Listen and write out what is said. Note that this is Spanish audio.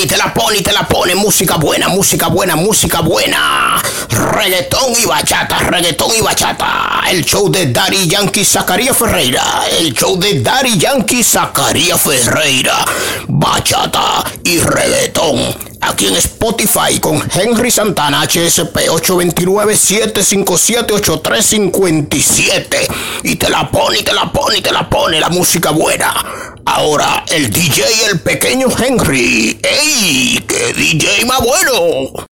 y te la pone y te la pone. Música buena, música buena, música buena. Reggaetón y bachata, reggaetón y bachata. El show de Daddy Yankee Zacarías Ferreira. El show de Daddy Yankee Zacarías Ferreira. Bachata y reggaetón aquí en Spotify con Henry Santana HSP 829-757-8357 y te la pone y te la pone y te la pone la música buena. Ahora el DJ el pequeño Henry. ¡Ey! ¡Qué DJ más bueno!